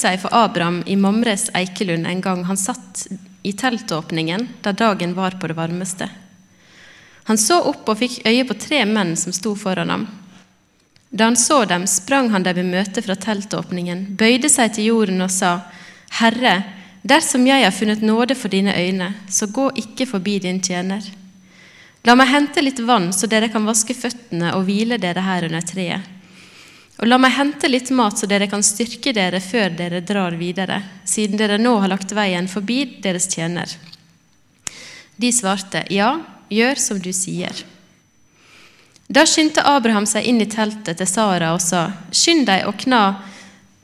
seg for Abraham i Mamres eikelund en gang han satt i teltåpningen da dagen var på det varmeste. Han så opp og fikk øye på tre menn som sto foran ham. Da han så dem, sprang han dem i møte fra teltåpningen, bøyde seg til jorden og sa, Herre, dersom jeg har funnet nåde for dine øyne, så gå ikke forbi din tjener. La meg hente litt vann, så dere kan vaske føttene og hvile dere her under treet. Og la meg hente litt mat, så dere kan styrke dere før dere drar videre, siden dere nå har lagt veien forbi deres tjener. De svarte, Ja, gjør som du sier. Da skyndte Abraham seg inn i teltet til Sara og sa, Skynd deg og kna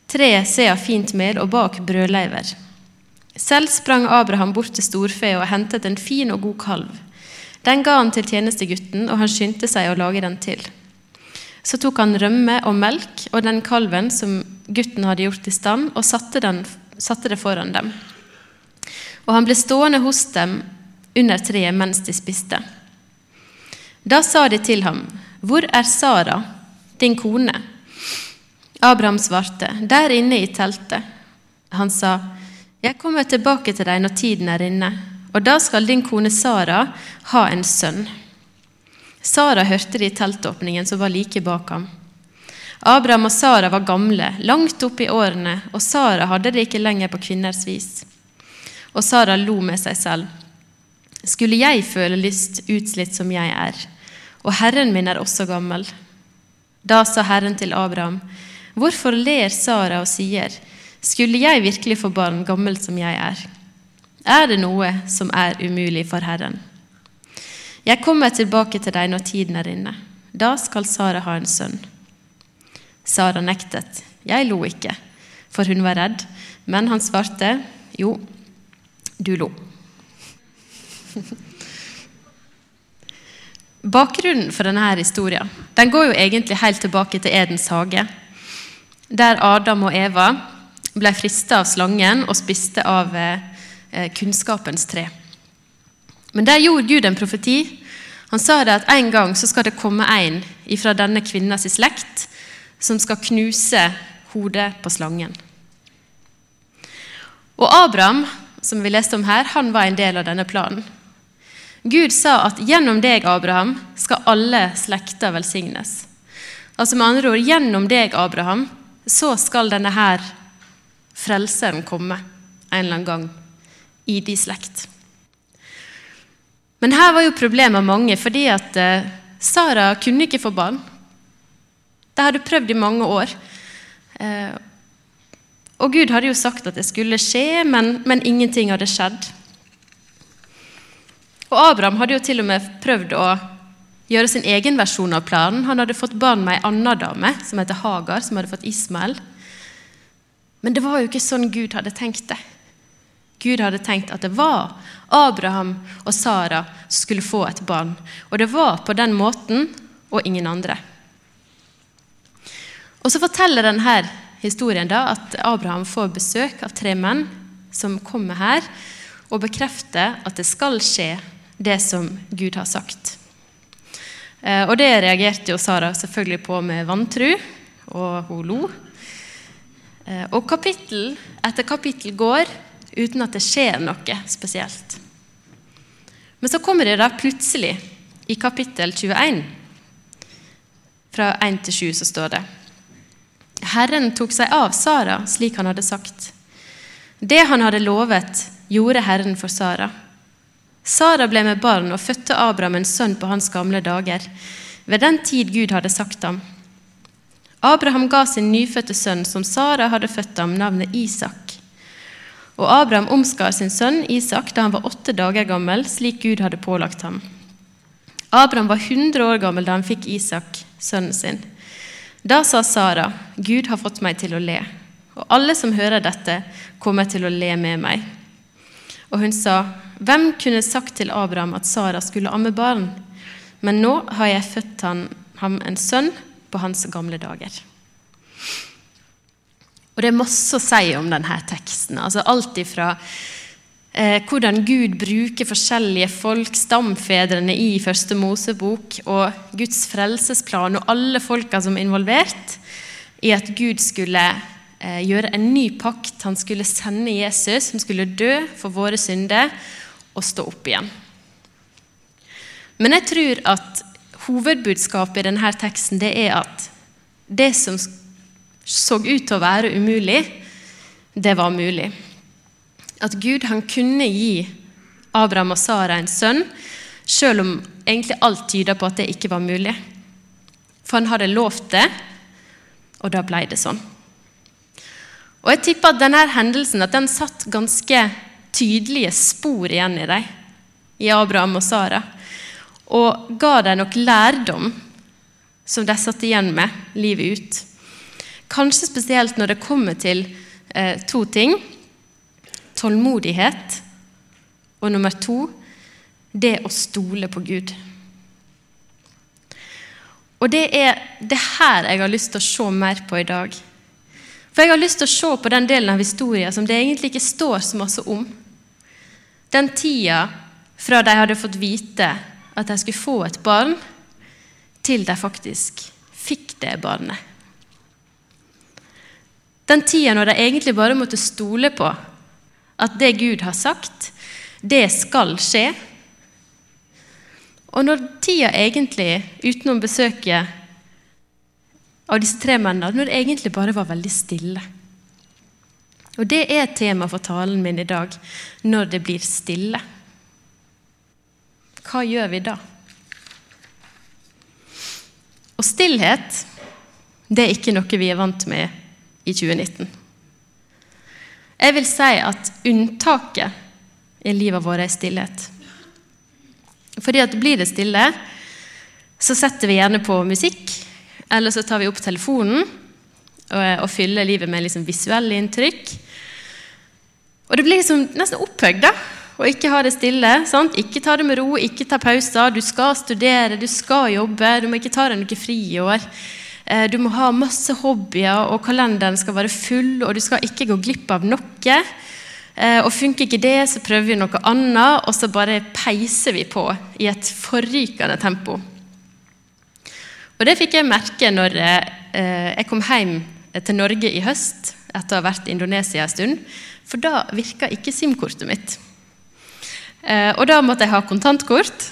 tre seer fint mel og bak brødleiver. Selv sprang Abraham bort til storfe og hentet en fin og god kalv. Den ga han til tjenestegutten, og han skyndte seg å lage den til. Så tok han rømme og melk og den kalven som gutten hadde gjort i stand, og satte, den, satte det foran dem. Og han ble stående hos dem under treet mens de spiste. Da sa de til ham, Hvor er Sara, din kone? Abraham svarte, Der inne i teltet. Han sa, Jeg kommer tilbake til deg når tiden er inne, og da skal din kone Sara ha en sønn. Sara hørte det i teltåpningen som var like bak ham. Abraham og Sara var gamle, langt oppe i årene, og Sara hadde det ikke lenger på kvinners vis. Og Sara lo med seg selv. Skulle jeg føle lyst, utslitt som jeg er, og Herren min er også gammel? Da sa Herren til Abraham, hvorfor ler Sara og sier, skulle jeg virkelig få barn, gammel som jeg er? Er det noe som er umulig for Herren? Jeg kommer tilbake til deg når tiden er inne. Da skal Sara ha en sønn. Sara nektet. Jeg lo ikke, for hun var redd, men han svarte, jo, du lo. Bakgrunnen for denne historien den går jo egentlig helt tilbake til Edens hage, der Adam og Eva ble frista av slangen og spiste av eh, kunnskapens tre. Men der gjorde Gud en profeti. Han sa det at en gang så skal det komme en fra denne kvinnas slekt som skal knuse hodet på slangen. Og Abraham, som vi leste om her, han var en del av denne planen. Gud sa at gjennom deg, Abraham, skal alle slekter velsignes. Altså med andre ord, gjennom deg, Abraham, så skal denne her frelseren komme en eller annen gang i de slekt. Men her var jo problemet mange, fordi at eh, Sara kunne ikke få barn. Det hadde prøvd i mange år. Eh, og Gud hadde jo sagt at det skulle skje, men, men, ingenting hadde skjedd. Og Abraham hadde jo til og med prøvd å gjøre sin egen versjon av planen. Han hadde fått barn med ei anna dame som heter Hagar, som hadde fått Ismael. Men det var jo ikke sånn Gud hadde tenkt det. Gud hadde tenkt at det var Abraham og Sara som skulle få et barn. Og det var på den måten og ingen andre. Og Så forteller denne historien da at Abraham får besøk av tre menn som kommer her og bekrefter at det skal skje, det som Gud har sagt. Eh, og Det reagerte jo Sara selvfølgelig på med vantru, og hun lo. Eh, og kapittel etter kapittel går uten at det skjer noe spesielt. Men så kommer det da plutselig, i kapittel 21, fra 1 til 7, så står det Herren tok seg av Sara slik han hadde sagt. Det han hadde lovet, gjorde Herren for Sara. Sara ble med barn og fødte Abraham en sønn på hans gamle dager, ved den tid Gud hadde sagt ham. Abraham ga sin nyfødte sønn, som Sara hadde født ham, navnet Isak. Og Abraham omskar sin sønn Isak da han var åtte dager gammel, slik Gud hadde pålagt ham. Abraham var 100 år gammel da han fikk Isak, sønnen sin. Da sa Sara, Gud har fått meg til å le, og alle som hører dette, kommer til å le med meg. Og hun sa, Hvem kunne sagt til Abraham at Sara skulle amme barn? Men nå har jeg født ham en sønn på hans gamle dager. Og det er masse å si om denne teksten. Altså alt ifra eh, hvordan Gud bruker forskjellige folk, stamfedrene i første Mosebok, og Guds frelsesplan og alle folka som er involvert, i at Gud skulle eh, gjøre en ny pakt. Han skulle sende Jesus, som skulle dø for våre synder og stå opp igjen. Men jeg tror at hovedbudskapet i denne teksten det er at det som så ut til å være umulig, det var mulig. At Gud han kunne gi Abraham og Sara en sønn, selv om egentlig alt tyder på at det ikke var mulig. For han hadde lovt det, og da ble det sånn. Og Jeg tipper at denne hendelsen at den satt ganske tydelige spor igjen i dem, i Abraham og Sara, og ga dem nok lærdom som de satt igjen med livet ut. Kanskje spesielt når det kommer til eh, to ting. Tålmodighet. Og nummer to det å stole på Gud. Og det er det her jeg har lyst til å se mer på i dag. For jeg har lyst til å se på den delen av historien som det egentlig ikke står så masse om. Den tida fra de hadde fått vite at de skulle få et barn, til de faktisk fikk det barnet. Den tida når de egentlig bare måtte stole på at det Gud har sagt, det skal skje. Og når tida egentlig, utenom besøket av disse tre mennene, når det egentlig bare var veldig stille Og det er tema for talen min i dag når det blir stille. Hva gjør vi da? Og stillhet, det er ikke noe vi er vant med i 2019. Jeg vil si at unntaket i livet vårt er stillhet. Fordi at blir det stille, så setter vi gjerne på musikk, eller så tar vi opp telefonen og, og fyller livet med liksom visuelle inntrykk. Og det blir liksom nesten opphøyd å ikke ha det stille. Sant? Ikke ta det med ro, ikke ta pauser. Du skal studere, du skal jobbe, du må ikke ta deg noe fri i år. Eh, du må ha masse hobbyer, og kalenderen skal være full, og du skal ikke gå glipp av noe. Eh, og Funker ikke det, så prøver vi noe annet, og så bare peiser vi på i et forrykende tempo. Og Det fikk jeg merke når eh, jeg kom hjem til Norge i høst etter å ha vært i Indonesia en stund. For da virka ikke SIM-kortet mitt. Og da måtte jeg ha kontantkort,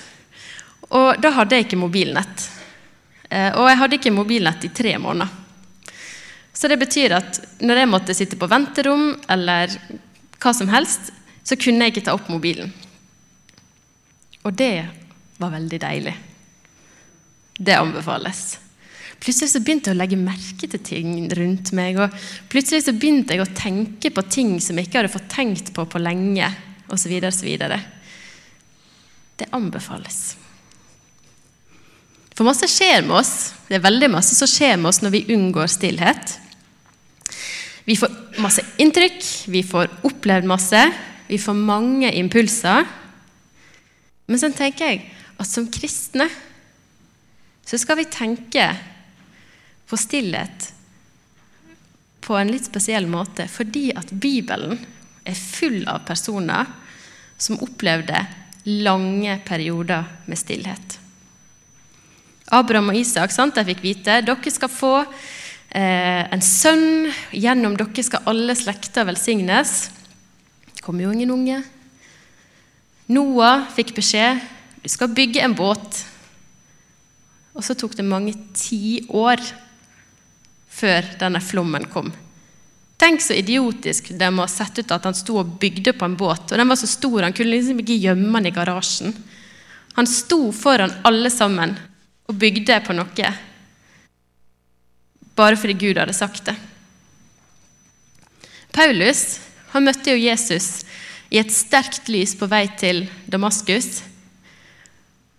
og da hadde jeg ikke mobilnett. Og jeg hadde ikke mobilnett i tre måneder. Så det betyr at når jeg måtte sitte på venterom eller hva som helst, så kunne jeg ikke ta opp mobilen. Og det var veldig deilig. Det anbefales. Plutselig så begynte jeg å legge merke til ting rundt meg. og Plutselig så begynte jeg å tenke på ting som jeg ikke hadde fått tenkt på på lenge. Og så videre, så videre. Det anbefales. For masse skjer med oss. Det er veldig masse som skjer med oss når vi unngår stillhet. Vi får masse inntrykk, vi får opplevd masse, vi får mange impulser. Men så tenker jeg at som kristne så skal vi tenke på stillhet på en litt spesiell måte, fordi at Bibelen er full av personer som opplevde lange perioder med stillhet. Abraham og Isak sant, de fikk vite dere skal få Eh, en sønn. Gjennom dere skal alle slekter velsignes. Det kom jo ingen unge. Noah fikk beskjed du skal bygge en båt. Og så tok det mange tiår før denne flommen kom. Tenk så idiotisk det må ha sett ut at han sto og bygde på en båt. Og den var så stor, han kunne liksom ikke gjemme den i garasjen. Han sto foran alle sammen og bygde på noe bare fordi Gud hadde sagt det. Paulus han møtte jo Jesus i et sterkt lys på vei til Damaskus.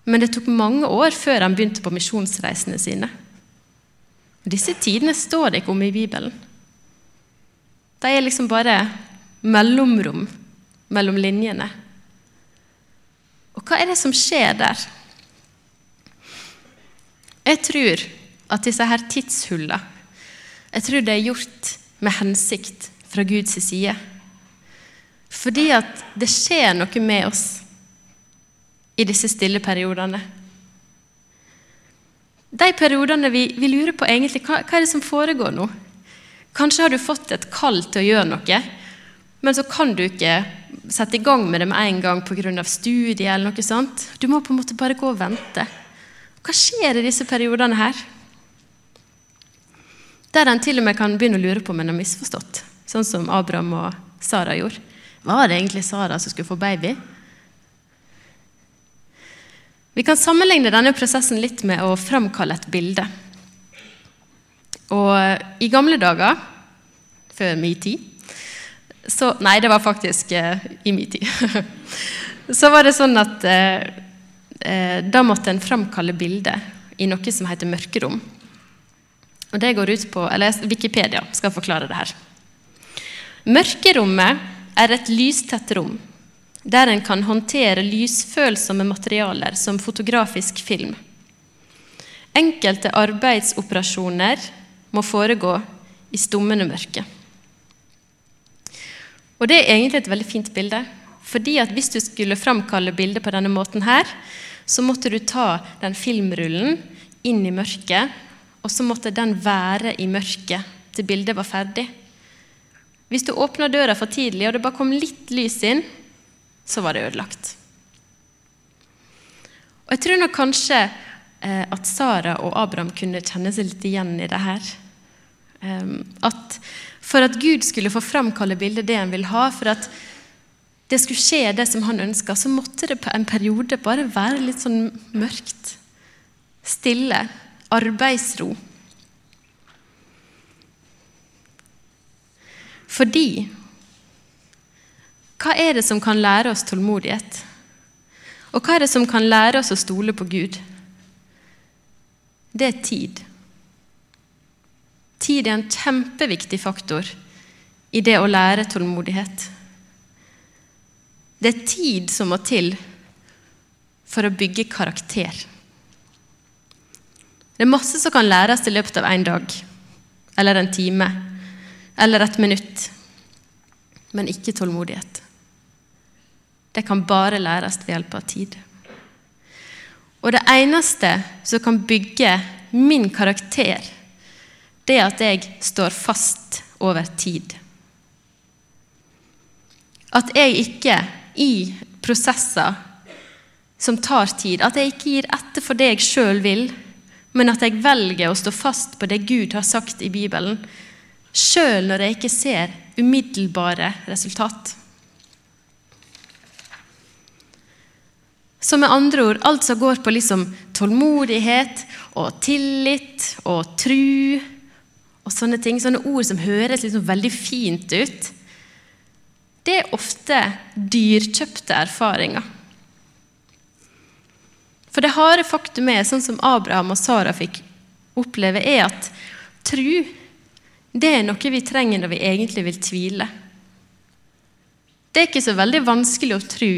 Men det tok mange år før han begynte på misjonsreisene sine. Disse tidene står det ikke om i Bibelen. De er liksom bare mellomrom mellom linjene. Og hva er det som skjer der? Jeg tror at disse her tidshullene Jeg tror det er gjort med hensikt fra Guds side. Fordi at det skjer noe med oss i disse stille periodene. De periodene vi, vi lurer på egentlig hva, hva, er det som foregår nå? Kanskje har du fått et kall til å gjøre noe, men så kan du ikke sette i gang med det med en gang pga. studiet eller noe sånt. Du må på en måte bare gå og vente. Hva skjer i disse periodene her? Der en til og med kan begynne å lure på om en har misforstått, sånn som Abraham og Sara gjorde. Var det egentlig Sara som skulle få baby? Vi kan sammenligne denne prosessen litt med å framkalle et bilde. Og i gamle dager, før min tid så, Nei, det var faktisk eh, i min tid. så var det sånn at eh, da måtte en framkalle bildet i noe som heter mørkerom. Og det går ut på, eller Wikipedia skal forklare det her. Mørkerommet er et lystett rom der en kan håndtere lysfølsomme materialer som fotografisk film. Enkelte arbeidsoperasjoner må foregå i stummende mørke. Og Det er egentlig et veldig fint bilde. fordi at Hvis du skulle framkalle bildet på denne måten, her, så måtte du ta den filmrullen inn i mørket, og så måtte den være i mørket til bildet var ferdig. Hvis du åpna døra for tidlig, og det bare kom litt lys inn, så var det ødelagt. Og Jeg tror nok kanskje eh, at Sara og Abraham kunne kjenne seg litt igjen i det her. Um, at For at Gud skulle få framkalle bildet det han vil ha, for at det skulle skje det som han ønska, så måtte det på en periode bare være litt sånn mørkt. Stille. Arbeidsro. Fordi hva er det som kan lære oss tålmodighet? Og hva er det som kan lære oss å stole på Gud? Det er tid. Tid er en kjempeviktig faktor i det å lære tålmodighet. Det er tid som må til for å bygge karakter. Det er masse som kan læres i løpet av en dag, eller en time, eller et minutt, men ikke tålmodighet. Det kan bare læres ved hjelp av tid. Og det eneste som kan bygge min karakter, det er at jeg står fast over tid. At jeg ikke i prosesser som tar tid, at jeg ikke gir etter for det jeg sjøl vil, men at jeg velger å stå fast på det Gud har sagt i Bibelen, sjøl når jeg ikke ser umiddelbare resultat. Så med andre ord, alt som går på liksom tålmodighet og tillit og tru og sånne ting, sånne ord som høres liksom veldig fint ut, det er ofte dyrkjøpte erfaringer. For det harde faktum er, sånn som Abraham og Sara fikk oppleve, er at tru det er noe vi trenger når vi egentlig vil tvile. Det er ikke så veldig vanskelig å tro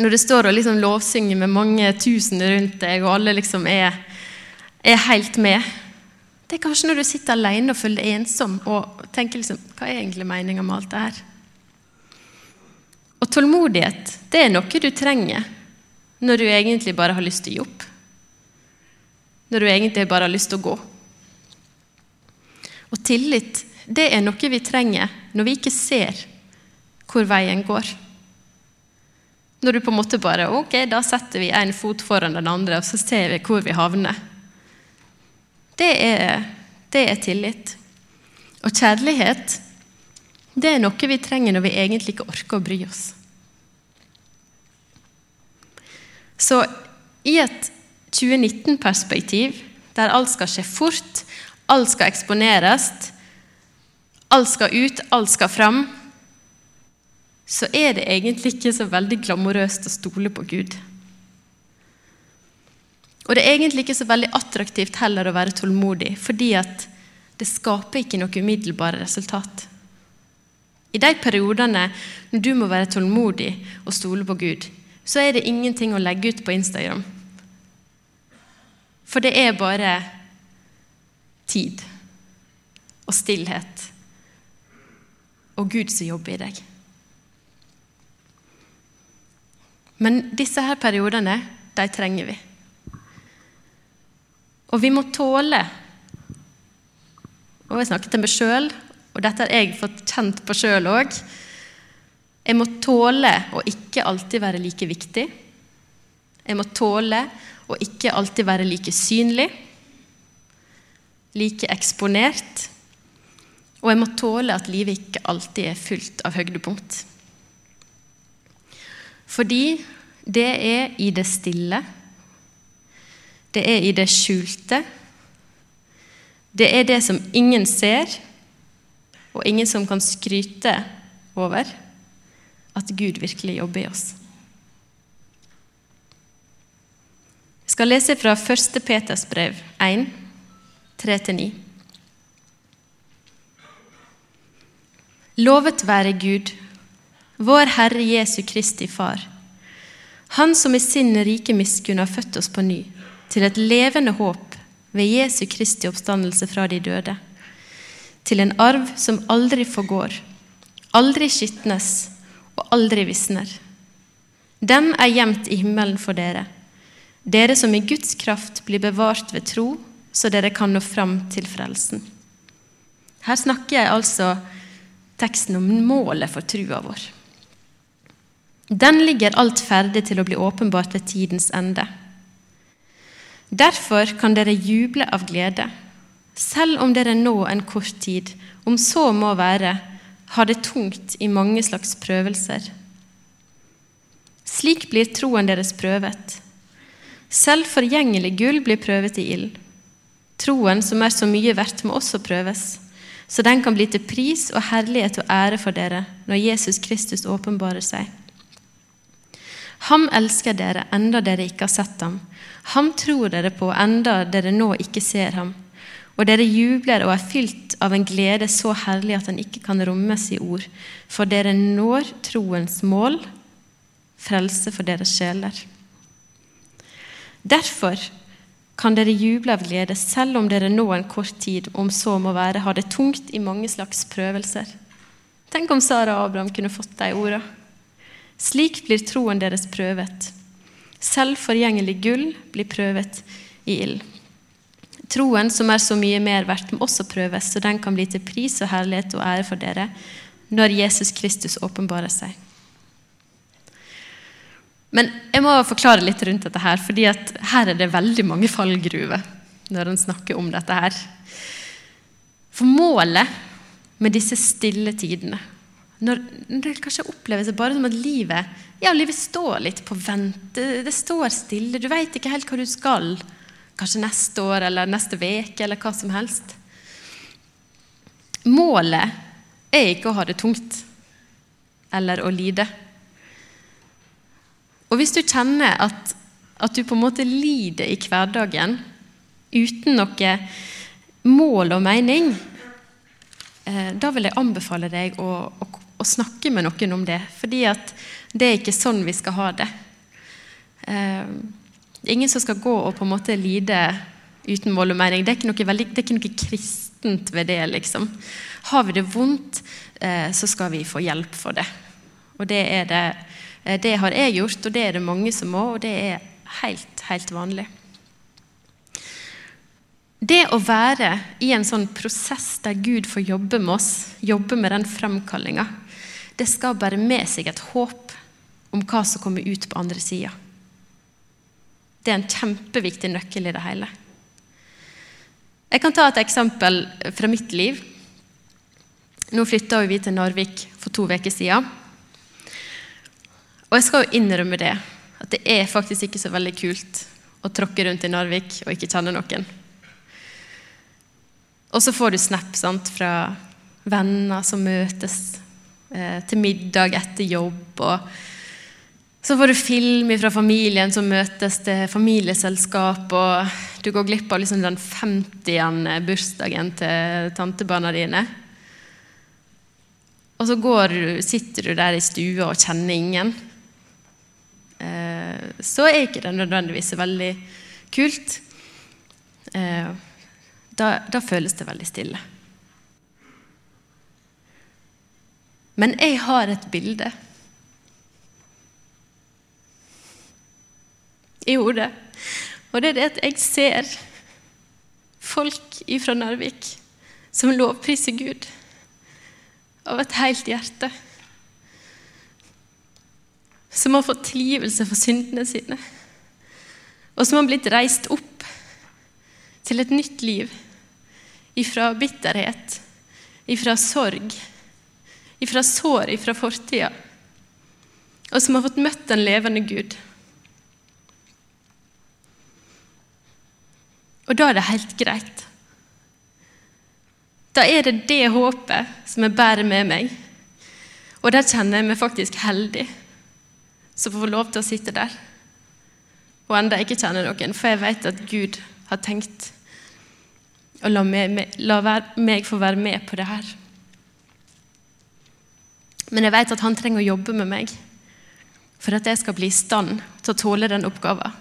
når det står og liksom lovsynger med mange tusen rundt deg, og alle liksom er, er, helt med Det er kanskje når du sitter alene og føler deg ensom og tenker liksom Hva er egentlig meninga med alt det her? Og tålmodighet, det er noe du trenger når du egentlig bare har lyst til å gi opp. Når du egentlig bare har lyst til å gå. Og tillit, det er noe vi trenger når vi ikke ser hvor veien går. Når du på en måte bare Ok, da setter vi en fot foran den andre, og så ser vi hvor vi havner. Det er, det er tillit. Og kjærlighet, det er noe vi trenger når vi egentlig ikke orker å bry oss. Så i et 2019-perspektiv, der alt skal skje fort, alt skal eksponeres, alt skal ut, alt skal fram, så er det egentlig ikke så veldig glamorøst å stole på Gud. Og det er egentlig ikke så veldig attraktivt heller å være tålmodig, fordi at det skaper ikke noe umiddelbare resultat. I de periodene når du må være tålmodig og stole på Gud, så er det ingenting å legge ut på Instagram. For det er bare tid og stillhet og Gud som jobber i deg. Men disse her periodene, de trenger vi. Og vi må tåle og jeg snakker til meg sjøl, og dette har jeg fått kjent på sjøl òg. Jeg må tåle å ikke alltid være like viktig. Jeg må tåle å ikke alltid være like synlig, like eksponert. Og jeg må tåle at livet ikke alltid er fullt av høydepunkt. Fordi det er i det stille, det er i det skjulte, det er det som ingen ser, og ingen som kan skryte over, at Gud virkelig jobber i oss. Jeg skal lese fra 1. Peters brev 1, 3-9. Lovet være Gud, vår Herre Jesu Kristi Far, Han som i sin rike miskunn har født oss på ny, til et levende håp ved Jesu Kristi oppstandelse fra de døde, til en arv som aldri forgår, aldri skitnes og aldri visner. Den er gjemt i himmelen for dere, dere som i Guds kraft blir bevart ved tro, så dere kan nå fram til frelsen. Her snakker jeg altså teksten om målet for trua vår. Den ligger alt ferdig til å bli åpenbart ved tidens ende. Derfor kan dere juble av glede, selv om dere nå en kort tid, om så må være, har det tungt i mange slags prøvelser. Slik blir troen deres prøvet. Selv forgjengelig gull blir prøvet i ild. Troen, som er så mye verdt, må også prøves, så den kan bli til pris og herlighet og ære for dere når Jesus Kristus åpenbarer seg. Ham elsker dere enda dere ikke har sett ham. Ham tror dere på enda dere nå ikke ser ham. Og dere jubler og er fylt av en glede så herlig at den ikke kan rommes i ord, for dere når troens mål, frelse for deres sjeler. Derfor kan dere juble av glede, selv om dere nå en kort tid, om så må være, har det tungt i mange slags prøvelser. Tenk om Sara og Abraham kunne fått de orda. Slik blir troen deres prøvet. Selv forgjengelig gull blir prøvet i ild. Troen, som er så mye mer verdt, må også prøves, så den kan bli til pris og herlighet og ære for dere når Jesus Kristus åpenbarer seg. Men jeg må forklare litt rundt dette her, fordi her er det veldig mange fallgruver når en snakker om dette her. For målet med disse stille tidene når, det kanskje oppleves bare som at livet ja, livet står litt på vent. Det, står stille. Du veit ikke helt hva du skal. Kanskje neste år eller neste uke eller hva som helst. Målet er ikke å ha det tungt eller å lide. Og hvis du kjenner at, at du på en måte lider i hverdagen uten noe mål og mening, eh, da vil jeg anbefale deg å, å å snakke med noen om det. Fordi det er ikke sånn vi skal ha det. Det er ingen som skal gå og på en måte lide uten mål og mening. Det er ikke noe, veldig, er ikke noe kristent ved det. liksom. Har vi det vondt, eh, så skal vi få hjelp for det. Og det, er det, eh, det har jeg gjort, og det er det mange som må, og det er helt, helt vanlig. Det å være i en sånn prosess der Gud får jobbe med oss, jobbe med den fremkallinga, det skal bære med seg et håp om hva som kommer ut på andre sida. Det er en kjempeviktig nøkkel i det hele. Jeg kan ta et eksempel fra mitt liv. Nå flytta vi til Narvik for to uker siden. Og jeg skal jo innrømme det, at det er faktisk ikke så veldig kult å tråkke rundt i Narvik og ikke kjenne noen. Og så får du snap sant, fra venner som møtes Eh, til middag etter jobb. og så får du film fra familien som møtes til familieselskap, og du går glipp av liksom den 50. bursdagen til tantebarna dine. Og så går, sitter du der i stua og kjenner ingen. Eh, så er ikke det nødvendigvis veldig kult. Eh, da, da føles det veldig stille. Men jeg har et bilde i hodet. Og det er det at jeg ser folk ifra Narvik som lovpriser Gud av et helt hjerte. Som har fått tilgivelse for syndene sine, og som har blitt reist opp til et nytt liv ifra bitterhet, ifra sorg, ifra sår ifra fortida, og som har fått møtt den levende Gud. Og da er det helt greit. Da er det det håpet som jeg bærer med meg. Og der kjenner jeg meg faktisk heldig som får lov til å sitte der. Og enda jeg ikke kjenner noen, for jeg vet at Gud har tenkt å la meg, la meg få være med på det her. Men jeg vet at han trenger å jobbe med meg for at jeg skal bli i stand til å tåle den oppgaven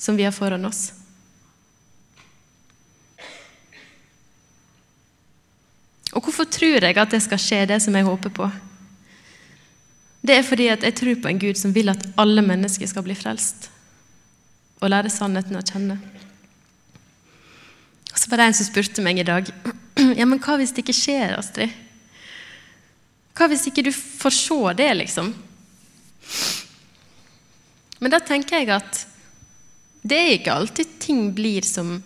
som vi har foran oss. Og hvorfor tror jeg at det skal skje, det som jeg håper på? Det er fordi at jeg tror på en Gud som vil at alle mennesker skal bli frelst og lære sannheten å kjenne. Og Så var det en som spurte meg i dag ja, men hva hvis det ikke skjer, Astrid? Hva hvis ikke du får se det, liksom? Men da tenker jeg at det er ikke alltid ting blir som,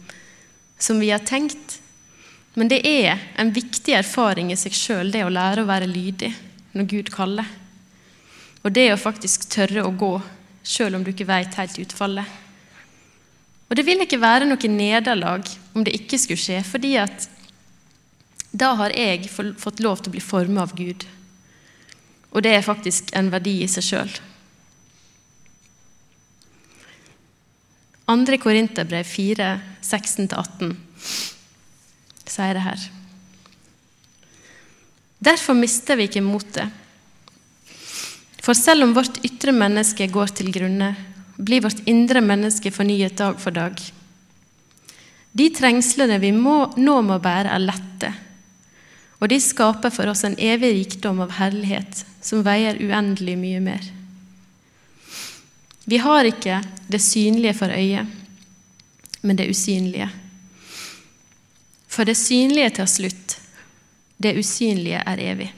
som vi har tenkt. Men det er en viktig erfaring i seg sjøl, det å lære å være lydig når Gud kaller. Og det å faktisk tørre å gå sjøl om du ikke veit helt utfallet. Og det vil ikke være noe nederlag om det ikke skulle skje, fordi at da har jeg fått lov til å bli formet av Gud. Og det er faktisk en verdi i seg sjøl. 2. Korinterbrev 4, 16-18 sier det her. Derfor mister vi ikke motet. For selv om vårt ytre menneske går til grunne, blir vårt indre menneske fornyet dag for dag. De trengslene vi må, nå må bære, er lette, og de skaper for oss en evig rikdom av herlighet som veier uendelig mye mer. Vi har ikke det synlige for øyet, men det usynlige. For det synlige tar slutt, det usynlige er evig.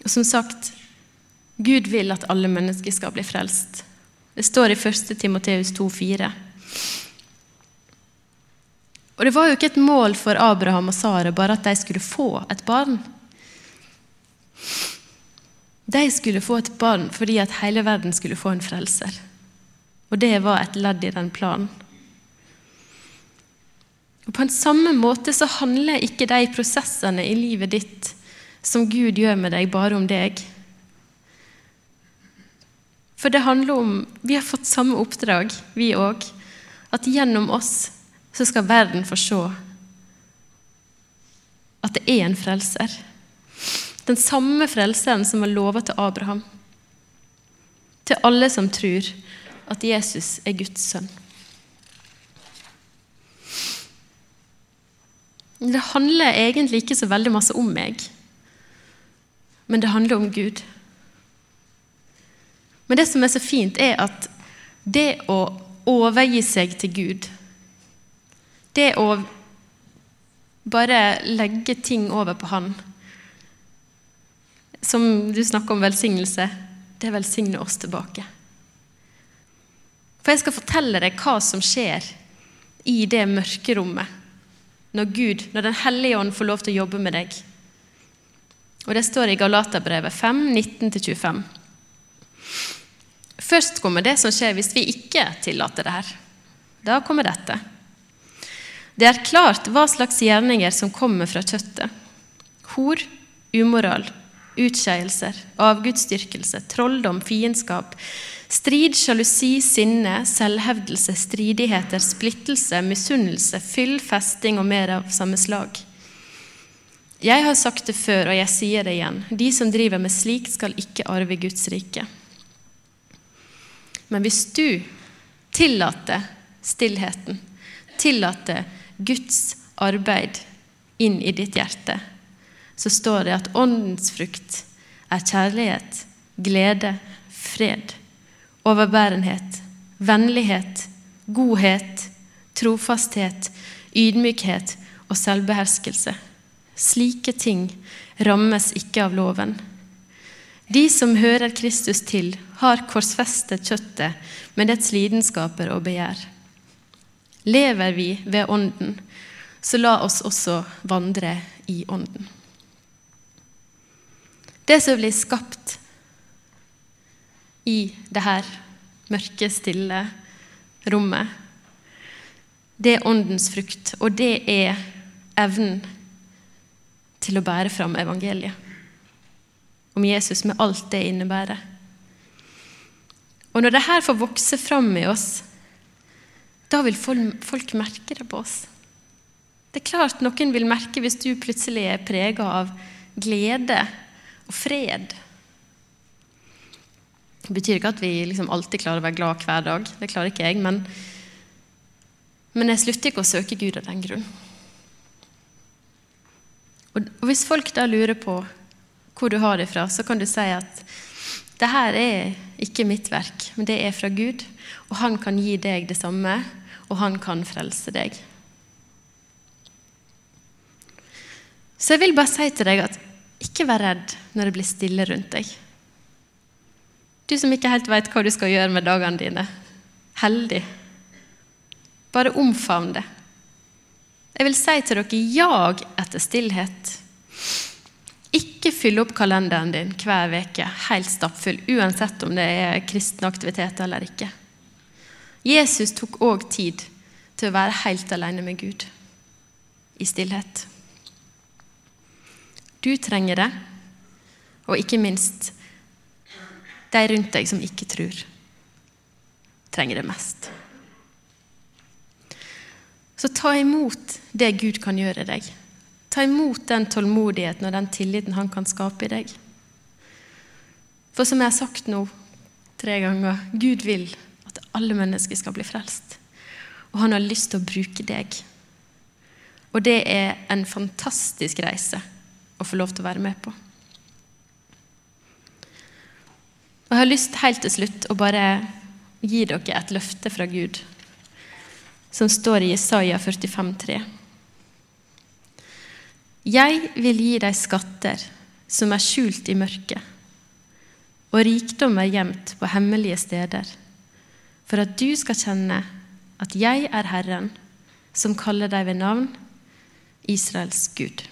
Og som sagt, Gud vil at alle mennesker skal bli frelst. Det står i 1. Timoteus 2,4. Og det var jo ikke et mål for Abraham og Sara bare at de skulle få et barn. De skulle få et barn fordi at hele verden skulle få en frelser. Og det var et ledd i den planen. Og På en samme måte så handler ikke de prosessene i livet ditt som Gud gjør med deg, bare om deg. For det handler om Vi har fått samme oppdrag, vi òg. At gjennom oss så skal verden få se at det er en frelser. Den samme frelseren som var lova til Abraham. Til alle som tror at Jesus er Guds sønn. Det handler egentlig ikke så veldig masse om meg, men det handler om Gud. Men det som er så fint, er at det å overgi seg til Gud, det å bare legge ting over på Han Som du snakker om velsignelse, det velsigner oss tilbake. For jeg skal fortelle deg hva som skjer i det mørkerommet når Gud, når Den hellige ånd får lov til å jobbe med deg. Og Det står i Galaterbrevet 5, 19-25. Først kommer det som skjer hvis vi ikke tillater det her. Da kommer dette. Det er klart hva slags gjerninger som kommer fra kjøttet. Hor, umoral, utskeielser, avgudsdyrkelse, trolldom, fiendskap, Strid, sjalusi, sinne, selvhevdelse, stridigheter, splittelse, misunnelse, fyll, festing og mer av samme slag. Jeg har sagt det før, og jeg sier det igjen. De som driver med slikt, skal ikke arve Guds rike. Men hvis du tillater stillheten, tillater Guds arbeid inn i ditt hjerte, så står det at åndens frukt er kjærlighet, glede, fred overbærenhet, vennlighet, godhet, trofasthet, ydmykhet og selvbeherskelse. Slike ting rammes ikke av loven. De som hører Kristus til, har korsfestet kjøttet med dets lidenskaper og begjær. Lever vi ved Ånden, så la oss også vandre i Ånden. Det som blir skapt i det her mørke, stille rommet, det er Åndens frukt, og det er evnen til å bære fram evangeliet. Om Jesus med alt det innebærer. Og når det her får vokse fram i oss, da vil folk merke det på oss. Det er klart noen vil merke hvis du plutselig er prega av glede og fred. Det betyr ikke at vi liksom alltid klarer å være glad hver dag. Det klarer ikke jeg. Men, men jeg slutter ikke å søke Gud av den grunn. Og, og Hvis folk da lurer på hvor du har det fra, så kan du si at det her er ikke mitt verk, men det er fra Gud. Og han kan gi deg det samme, og han kan frelse deg. Så jeg vil bare si til deg at ikke vær redd når det blir stille rundt deg. Du som ikke helt vet hva du skal gjøre med dagene dine. Heldig. Bare omfavn det. Jeg vil si til dere jag etter stillhet. Ikke fyll opp kalenderen din hver uke helt stappfull, uansett om det er kristne aktiviteter eller ikke. Jesus tok òg tid til å være helt alene med Gud i stillhet. Du trenger det, og ikke minst de rundt deg som ikke tror, trenger det mest. Så ta imot det Gud kan gjøre deg. Ta imot den tålmodigheten og den tilliten han kan skape i deg. For som jeg har sagt nå tre ganger, Gud vil at alle mennesker skal bli frelst. Og han har lyst til å bruke deg. Og det er en fantastisk reise å få lov til å være med på. Jeg har lyst helt til slutt å bare gi dere et løfte fra Gud, som står i Isaiah 45, 45,3. Jeg vil gi deg skatter som er skjult i mørket, og rikdom er gjemt på hemmelige steder, for at du skal kjenne at jeg er Herren, som kaller deg ved navn, Israels Gud.